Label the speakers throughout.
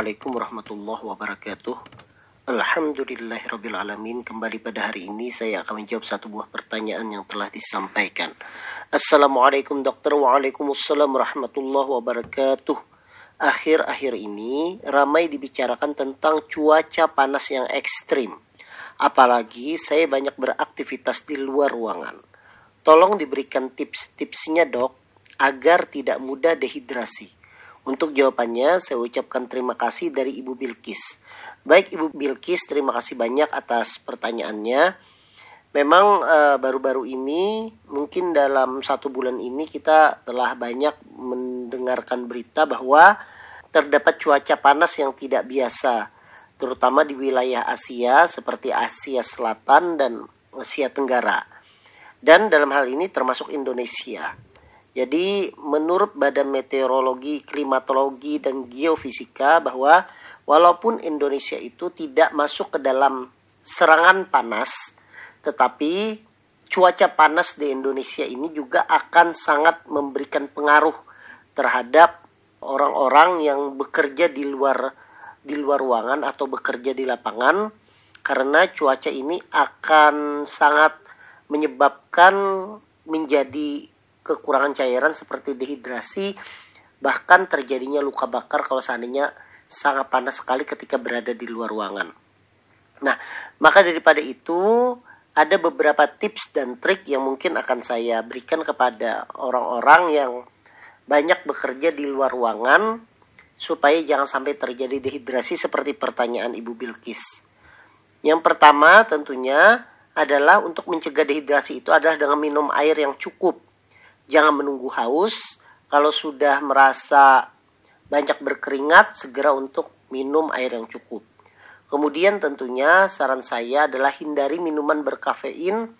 Speaker 1: Assalamualaikum warahmatullahi wabarakatuh. Alhamdulillahirrabbilalamin Kembali pada hari ini saya akan menjawab satu buah pertanyaan yang telah disampaikan. Assalamualaikum dokter. Waalaikumsalam warahmatullahi wabarakatuh. Akhir-akhir ini ramai dibicarakan tentang cuaca panas yang ekstrim. Apalagi saya banyak beraktivitas di luar ruangan. Tolong diberikan tips-tipsnya dok Agar tidak mudah dehidrasi untuk jawabannya, saya ucapkan terima kasih dari Ibu Bilkis. Baik Ibu Bilkis, terima kasih banyak atas pertanyaannya. Memang eh, baru-baru uh, ini, mungkin dalam satu bulan ini kita telah banyak mendengarkan berita bahwa terdapat cuaca panas yang tidak biasa, terutama di wilayah Asia seperti Asia Selatan dan Asia Tenggara. Dan dalam hal ini termasuk Indonesia. Jadi menurut Badan Meteorologi, Klimatologi dan Geofisika bahwa walaupun Indonesia itu tidak masuk ke dalam serangan panas, tetapi cuaca panas di Indonesia ini juga akan sangat memberikan pengaruh terhadap orang-orang yang bekerja di luar di luar ruangan atau bekerja di lapangan karena cuaca ini akan sangat menyebabkan menjadi kekurangan cairan seperti dehidrasi, bahkan terjadinya luka bakar kalau seandainya sangat panas sekali ketika berada di luar ruangan. Nah, maka daripada itu ada beberapa tips dan trik yang mungkin akan saya berikan kepada orang-orang yang banyak bekerja di luar ruangan supaya jangan sampai terjadi dehidrasi seperti pertanyaan Ibu Bilkis. Yang pertama tentunya adalah untuk mencegah dehidrasi itu adalah dengan minum air yang cukup jangan menunggu haus. Kalau sudah merasa banyak berkeringat, segera untuk minum air yang cukup. Kemudian tentunya saran saya adalah hindari minuman berkafein,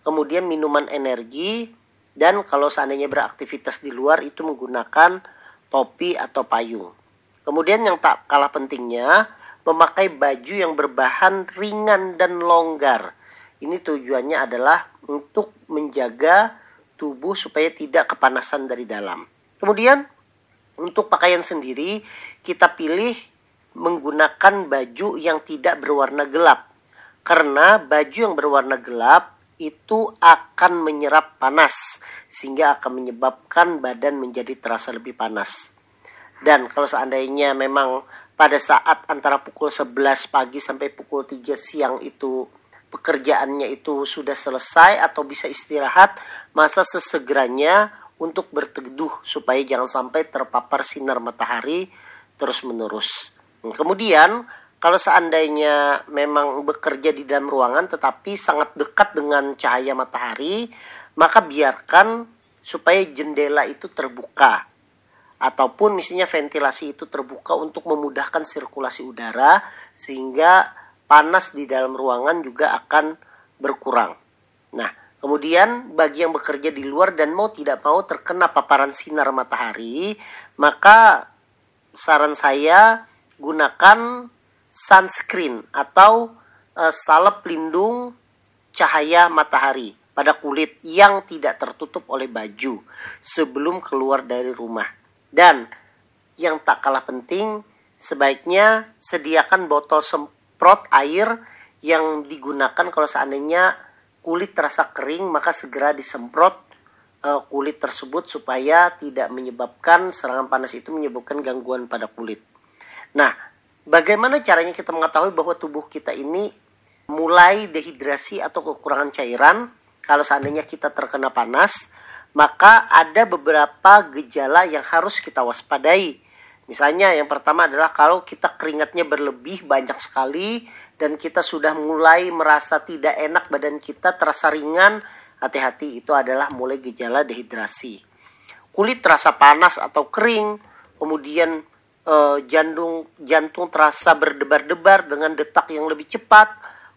Speaker 1: kemudian minuman energi, dan kalau seandainya beraktivitas di luar itu menggunakan topi atau payung. Kemudian yang tak kalah pentingnya, memakai baju yang berbahan ringan dan longgar. Ini tujuannya adalah untuk menjaga tubuh supaya tidak kepanasan dari dalam. Kemudian untuk pakaian sendiri kita pilih menggunakan baju yang tidak berwarna gelap. Karena baju yang berwarna gelap itu akan menyerap panas sehingga akan menyebabkan badan menjadi terasa lebih panas. Dan kalau seandainya memang pada saat antara pukul 11 pagi sampai pukul 3 siang itu pekerjaannya itu sudah selesai atau bisa istirahat, masa sesegeranya untuk berteduh supaya jangan sampai terpapar sinar matahari terus-menerus. Kemudian, kalau seandainya memang bekerja di dalam ruangan tetapi sangat dekat dengan cahaya matahari, maka biarkan supaya jendela itu terbuka ataupun misalnya ventilasi itu terbuka untuk memudahkan sirkulasi udara sehingga panas di dalam ruangan juga akan berkurang. Nah, kemudian bagi yang bekerja di luar dan mau tidak mau terkena paparan sinar matahari, maka saran saya gunakan sunscreen atau uh, salep pelindung cahaya matahari pada kulit yang tidak tertutup oleh baju sebelum keluar dari rumah. Dan yang tak kalah penting, sebaiknya sediakan botol semprot air yang digunakan kalau seandainya kulit terasa kering maka segera disemprot uh, kulit tersebut supaya tidak menyebabkan serangan panas itu menyebabkan gangguan pada kulit. Nah, bagaimana caranya kita mengetahui bahwa tubuh kita ini mulai dehidrasi atau kekurangan cairan kalau seandainya kita terkena panas, maka ada beberapa gejala yang harus kita waspadai Misalnya yang pertama adalah kalau kita keringatnya berlebih banyak sekali dan kita sudah mulai merasa tidak enak badan kita terasa ringan, hati-hati itu adalah mulai gejala dehidrasi. Kulit terasa panas atau kering, kemudian eh, jantung jantung terasa berdebar-debar dengan detak yang lebih cepat,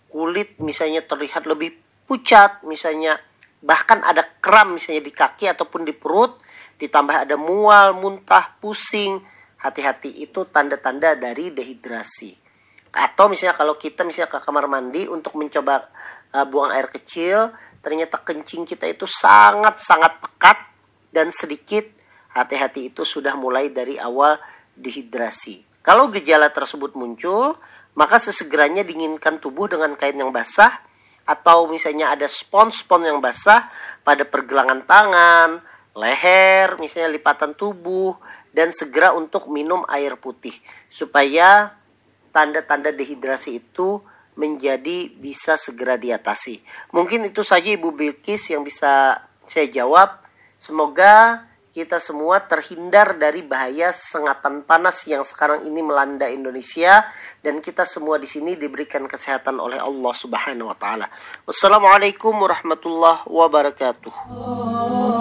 Speaker 1: kulit misalnya terlihat lebih pucat, misalnya bahkan ada kram misalnya di kaki ataupun di perut, ditambah ada mual, muntah, pusing, hati-hati itu tanda-tanda dari dehidrasi. Atau misalnya kalau kita misalnya ke kamar mandi untuk mencoba uh, buang air kecil, ternyata kencing kita itu sangat-sangat pekat dan sedikit, hati-hati itu sudah mulai dari awal dehidrasi. Kalau gejala tersebut muncul, maka sesegeranya dinginkan tubuh dengan kain yang basah atau misalnya ada spons-spons yang basah pada pergelangan tangan, leher, misalnya lipatan tubuh dan segera untuk minum air putih supaya tanda-tanda dehidrasi itu menjadi bisa segera diatasi. Mungkin itu saja Ibu Bilkis yang bisa saya jawab. Semoga kita semua terhindar dari bahaya sengatan panas yang sekarang ini melanda Indonesia dan kita semua di sini diberikan kesehatan oleh Allah Subhanahu wa taala. Wassalamualaikum warahmatullahi wabarakatuh.